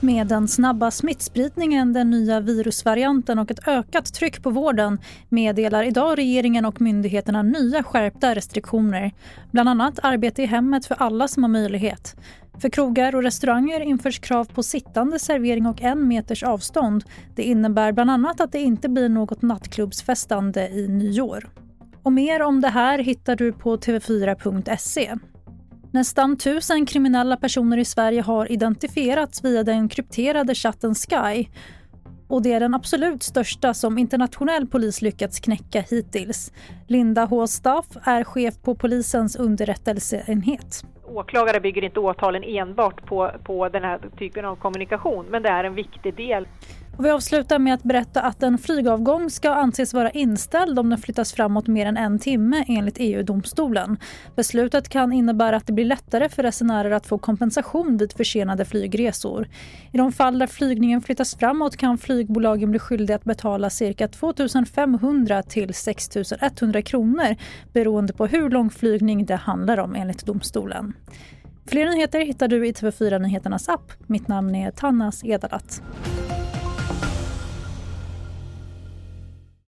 Med den snabba smittspridningen, den nya virusvarianten och ett ökat tryck på vården meddelar idag regeringen och myndigheterna nya skärpta restriktioner. Bland annat arbete i hemmet för alla som har möjlighet. För krogar och restauranger införs krav på sittande servering och en meters avstånd. Det innebär bland annat att det inte blir något nattklubbsfestande i nyår. Och mer om det här hittar du på tv4.se. Nästan tusen kriminella personer i Sverige har identifierats via den krypterade chatten Sky. Och det är den absolut största som internationell polis lyckats knäcka hittills. Linda H. Staff är chef på polisens underrättelseenhet. Åklagare bygger inte åtalen enbart på, på den här typen av kommunikation, men det är en viktig del. Och vi avslutar med att berätta att en flygavgång ska anses vara inställd om den flyttas framåt mer än en timme enligt EU-domstolen. Beslutet kan innebära att det blir lättare för resenärer att få kompensation vid försenade flygresor. I de fall där flygningen flyttas framåt kan flygbolagen bli skyldiga att betala cirka 2 500 till 6 100 kronor beroende på hur lång flygning det handlar om enligt domstolen. Fler nyheter hittar du i TV4 Nyheternas app. Mitt namn är Tannas Edalat.